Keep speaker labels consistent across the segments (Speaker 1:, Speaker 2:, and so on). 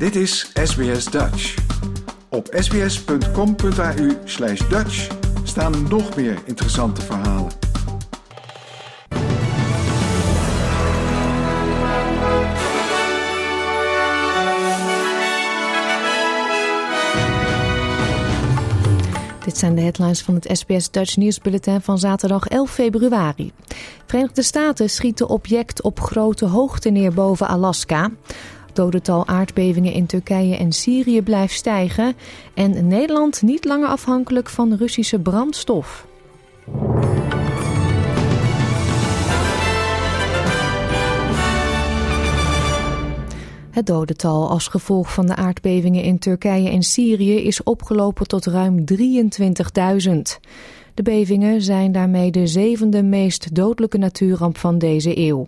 Speaker 1: Dit is SBS Dutch. Op sbs.com.au slash Dutch staan nog meer interessante verhalen.
Speaker 2: Dit zijn de headlines van het SBS Dutch nieuwsbulletin van zaterdag 11 februari. Verenigde Staten schieten object op grote hoogte neer boven Alaska. Dodental aardbevingen in Turkije en Syrië blijft stijgen. En Nederland niet langer afhankelijk van Russische brandstof. Het dodental als gevolg van de aardbevingen in Turkije en Syrië is opgelopen tot ruim 23.000. De bevingen zijn daarmee de zevende meest dodelijke natuurramp van deze eeuw.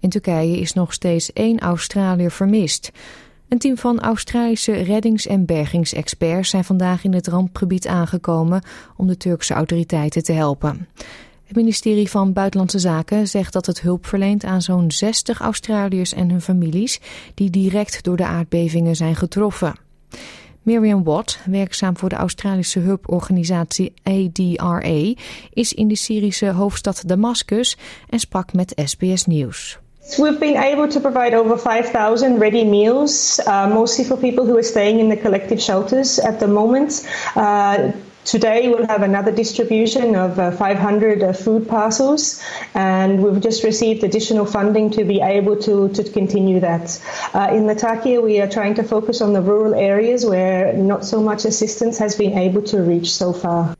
Speaker 2: In Turkije is nog steeds één Australiër vermist. Een team van Australische reddings- en bergingsexperts zijn vandaag in het rampgebied aangekomen om de Turkse autoriteiten te helpen. Het ministerie van Buitenlandse Zaken zegt dat het hulp verleent aan zo'n 60 Australiërs en hun families die direct door de aardbevingen zijn getroffen. Miriam Watt, werkzaam voor de Australische hulporganisatie ADRA, is in de Syrische hoofdstad Damascus en sprak met SBS Nieuws.
Speaker 3: We've been able to provide over 5,000 ready meals, uh, mostly for people who are staying in the collective shelters at the moment. Uh, today we'll have another distribution of uh, 500 uh, food parcels, and we've just received additional funding to be able to, to continue that. Uh, in Latakia, we are trying to focus on the rural areas where not so much assistance has been able to reach so far.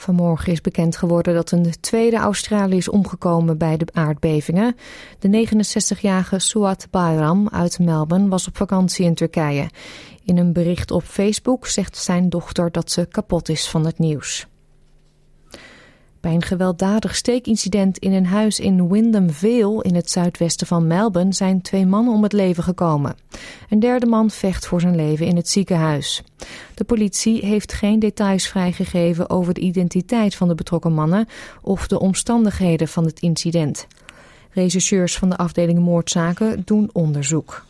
Speaker 2: Vanmorgen is bekend geworden dat een tweede Australiër is omgekomen bij de aardbevingen. De 69-jarige Suat Bayram uit Melbourne was op vakantie in Turkije. In een bericht op Facebook zegt zijn dochter dat ze kapot is van het nieuws. Bij een gewelddadig steekincident in een huis in Wyndham Vale in het zuidwesten van Melbourne zijn twee mannen om het leven gekomen. Een derde man vecht voor zijn leven in het ziekenhuis. De politie heeft geen details vrijgegeven over de identiteit van de betrokken mannen of de omstandigheden van het incident. Rechercheurs van de afdeling moordzaken doen onderzoek.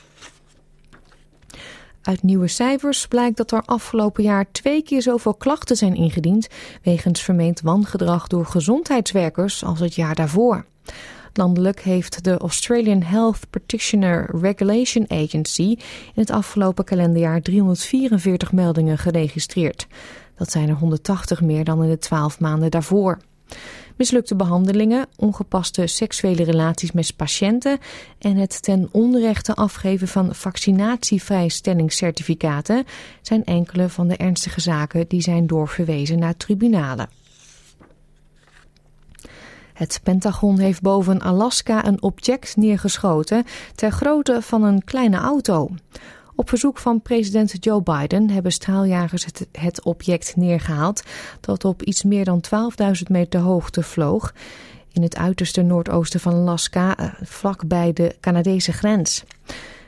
Speaker 2: Uit nieuwe cijfers blijkt dat er afgelopen jaar twee keer zoveel klachten zijn ingediend wegens vermeend wangedrag door gezondheidswerkers als het jaar daarvoor. Landelijk heeft de Australian Health Practitioner Regulation Agency in het afgelopen kalenderjaar 344 meldingen geregistreerd. Dat zijn er 180 meer dan in de 12 maanden daarvoor. Mislukte behandelingen, ongepaste seksuele relaties met patiënten en het ten onrechte afgeven van vaccinatievrijstellingscertificaten zijn enkele van de ernstige zaken die zijn doorverwezen naar tribunalen. Het Pentagon heeft boven Alaska een object neergeschoten ter grootte van een kleine auto. Op verzoek van president Joe Biden hebben straaljagers het, object neergehaald dat op iets meer dan 12.000 meter hoogte vloog in het uiterste noordoosten van Alaska, eh, vlak bij de Canadese grens.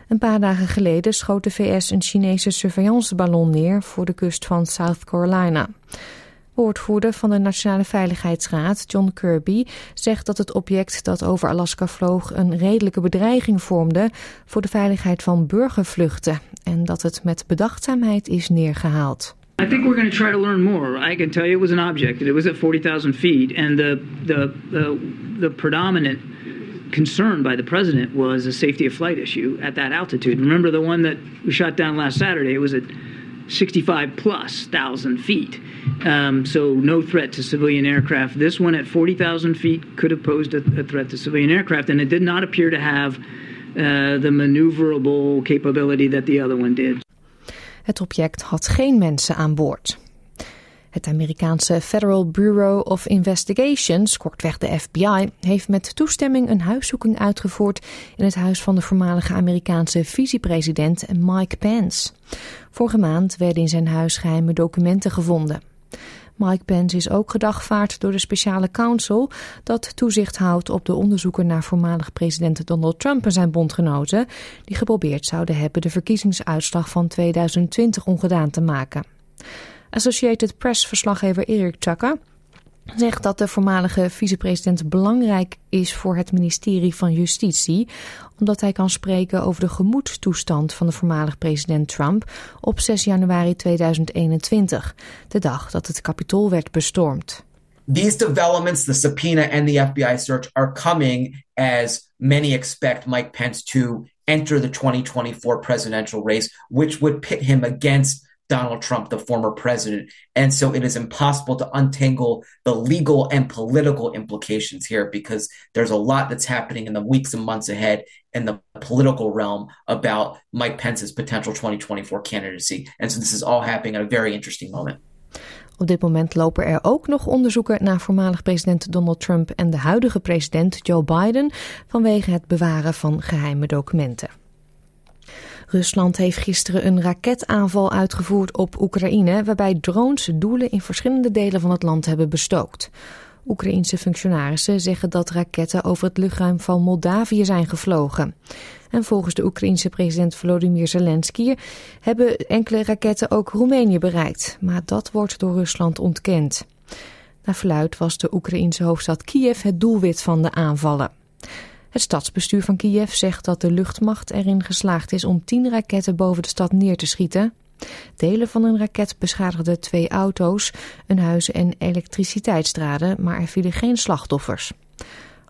Speaker 2: Een paar dagen geleden schoot de VS een Chinese surveillanceballon neer voor de kust van South Carolina. Woordvoerder van de Nationale Veiligheidsraad, John Kirby, zegt dat het object dat over Alaska vloog een redelijke bedreiging vormde voor de veiligheid van burgervluchten en dat het met bedachtzaamheid is neergehaald.
Speaker 4: I think we're going to try to learn more. I can tell you it was an object. It was at 40,000 feet, and the, the the the predominant concern by the president was a safety of flight issue at that altitude. Remember the one that we shot down last Saturday? It was at 65 plus thousand feet. Um, so no threat to civilian aircraft. This one at 40,000 feet could have posed a, a, threat to civilian aircraft, and it did not appear to have uh, the maneuverable capability that the other one did.
Speaker 2: Het object had geen mensen aan boord. Het Amerikaanse Federal Bureau of Investigations, kortweg de FBI, heeft met toestemming een huiszoeking uitgevoerd in het huis van de voormalige Amerikaanse vicepresident Mike Pence. Vorige maand werden in zijn huis geheime documenten gevonden. Mike Pence is ook gedagvaard door de speciale counsel dat toezicht houdt op de onderzoeken naar voormalig president Donald Trump en zijn bondgenoten die geprobeerd zouden hebben de verkiezingsuitslag van 2020 ongedaan te maken. Associated Press-verslaggever Eric Tucker zegt dat de voormalige vicepresident belangrijk is voor het ministerie van Justitie, omdat hij kan spreken over de gemoedstoestand van de voormalig president Trump op 6 januari 2021, de dag dat het Capitool werd bestormd.
Speaker 5: These developments, the subpoena and the FBI search, are coming as many expect Mike Pence to enter the 2024 presidential race, which would pit him against Donald Trump, the former president. And so it is impossible to untangle the legal and political implications here because there's a lot that's happening in the weeks and months ahead in the political realm about Mike Pence's potential 2024 candidacy. And so this is all happening at a very interesting moment.
Speaker 2: Op dit moment lopen er ook nog onderzoeken naar voormalig president Donald Trump en de huidige president Joe Biden vanwege het bewaren van geheime documenten. Rusland heeft gisteren een raketaanval uitgevoerd op Oekraïne, waarbij drones doelen in verschillende delen van het land hebben bestookt. Oekraïense functionarissen zeggen dat raketten over het luchtruim van Moldavië zijn gevlogen. En volgens de Oekraïense president Volodymyr Zelensky hebben enkele raketten ook Roemenië bereikt. Maar dat wordt door Rusland ontkend. Naar verluid was de Oekraïense hoofdstad Kiev het doelwit van de aanvallen. Het stadsbestuur van Kiev zegt dat de luchtmacht erin geslaagd is om tien raketten boven de stad neer te schieten. Delen van een raket beschadigden twee auto's, een huis en elektriciteitsdraden, maar er vielen geen slachtoffers.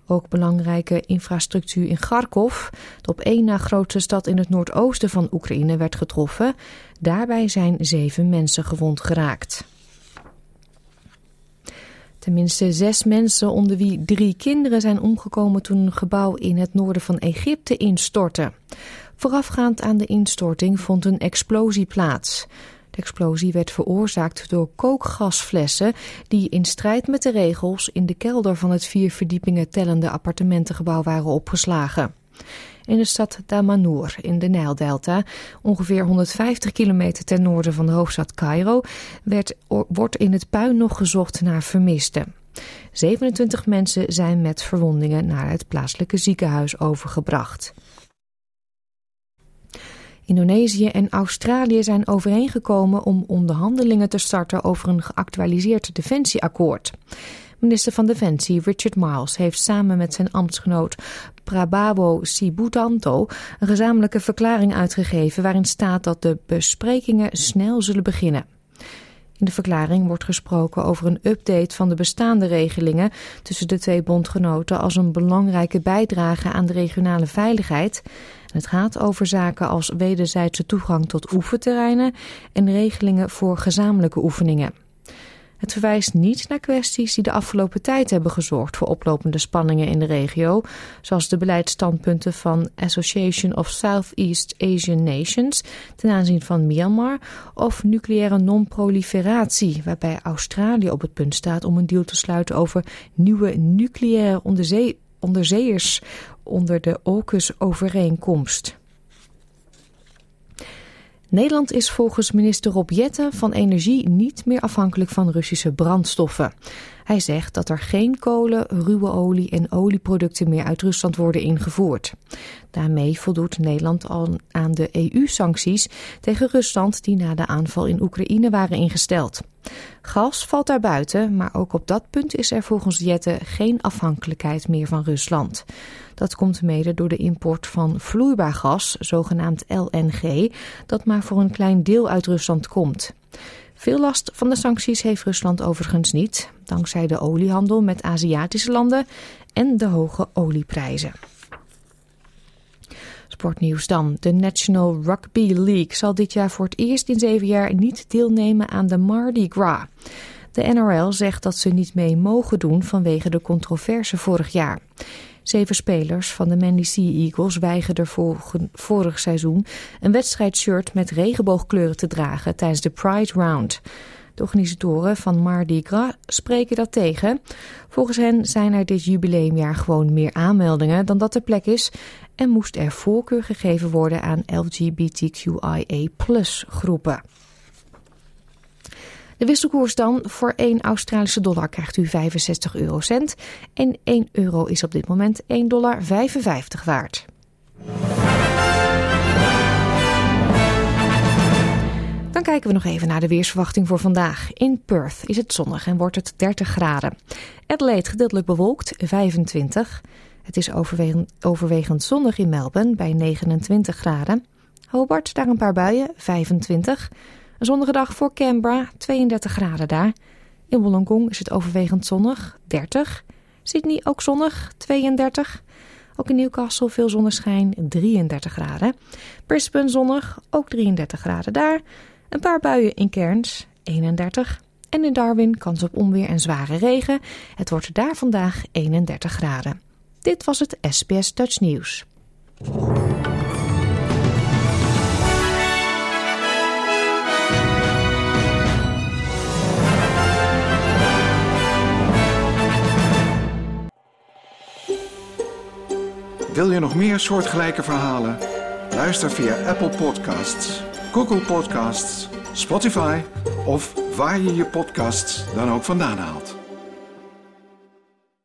Speaker 2: Ook belangrijke infrastructuur in Kharkov, de op één na grootste stad in het noordoosten van Oekraïne, werd getroffen. Daarbij zijn zeven mensen gewond geraakt. Tenminste zes mensen, onder wie drie kinderen, zijn omgekomen toen een gebouw in het noorden van Egypte instortte. Voorafgaand aan de instorting vond een explosie plaats. De explosie werd veroorzaakt door kookgasflessen die in strijd met de regels in de kelder van het vier verdiepingen tellende appartementengebouw waren opgeslagen. In de stad Damanhur in de Nijldelta, ongeveer 150 kilometer ten noorden van de hoofdstad Cairo, werd, wordt in het puin nog gezocht naar vermisten. 27 mensen zijn met verwondingen naar het plaatselijke ziekenhuis overgebracht. Indonesië en Australië zijn overeengekomen om onderhandelingen te starten over een geactualiseerd defensieakkoord. Minister van Defensie Richard Miles heeft samen met zijn ambtsgenoot Prabowo Sibutanto een gezamenlijke verklaring uitgegeven waarin staat dat de besprekingen snel zullen beginnen. In de verklaring wordt gesproken over een update van de bestaande regelingen tussen de twee bondgenoten als een belangrijke bijdrage aan de regionale veiligheid. het gaat over zaken als wederzijdse toegang tot oefenterreinen en regelingen voor gezamenlijke oefeningen. Het verwijst niet naar kwesties die de afgelopen tijd hebben gezorgd voor oplopende spanningen in de regio, zoals de beleidsstandpunten van Association of Southeast Asian Nations ten aanzien van Myanmar of nucleaire non-proliferatie, waarbij Australië op het punt staat om een deal te sluiten over nieuwe nucleaire onderzee onderzeeërs onder de AUKUS-overeenkomst. Nederland is volgens minister Rob Jetten van Energie niet meer afhankelijk van Russische brandstoffen. Hij zegt dat er geen kolen, ruwe olie en olieproducten meer uit Rusland worden ingevoerd. Daarmee voldoet Nederland al aan de EU-sancties tegen Rusland die na de aanval in Oekraïne waren ingesteld. Gas valt daar buiten, maar ook op dat punt is er volgens Jette geen afhankelijkheid meer van Rusland. Dat komt mede door de import van vloeibaar gas, zogenaamd LNG, dat maar voor een klein deel uit Rusland komt. Veel last van de sancties heeft Rusland overigens niet, dankzij de oliehandel met Aziatische landen en de hoge olieprijzen. Sportnieuws dan. De National Rugby League zal dit jaar voor het eerst in zeven jaar niet deelnemen aan de Mardi Gras. De NRL zegt dat ze niet mee mogen doen vanwege de controverse vorig jaar. Zeven spelers van de Manly Sea Eagles weigerden vorig seizoen een wedstrijdshirt met regenboogkleuren te dragen tijdens de Pride Round. De organisatoren van Mardi Gras spreken dat tegen. Volgens hen zijn er dit jubileumjaar gewoon meer aanmeldingen dan dat er plek is en moest er voorkeur gegeven worden aan LGBTQIA groepen. De wisselkoers dan. Voor 1 Australische dollar krijgt u 65 eurocent. En 1 euro is op dit moment 1,55 dollar waard. Dan kijken we nog even naar de weersverwachting voor vandaag. In Perth is het zonnig en wordt het 30 graden. Adelaide gedeeltelijk bewolkt, 25. Het is overwegend, zonnig in Melbourne bij 29 graden. Hobart, daar een paar buien, 25. Een zonnige dag voor Canberra, 32 graden daar. In Wollongong is het overwegend zonnig, 30. Sydney ook zonnig, 32. Ook in Newcastle veel zonneschijn, 33 graden. Brisbane zonnig, ook 33 graden daar. Een paar buien in Cairns, 31. En in Darwin kans op onweer en zware regen. Het wordt daar vandaag 31 graden. Dit was het SBS Dutch News.
Speaker 1: Wil je nog meer soortgelijke verhalen? Luister via Apple Podcasts, Google Podcasts, Spotify of waar je je podcasts dan ook vandaan haalt.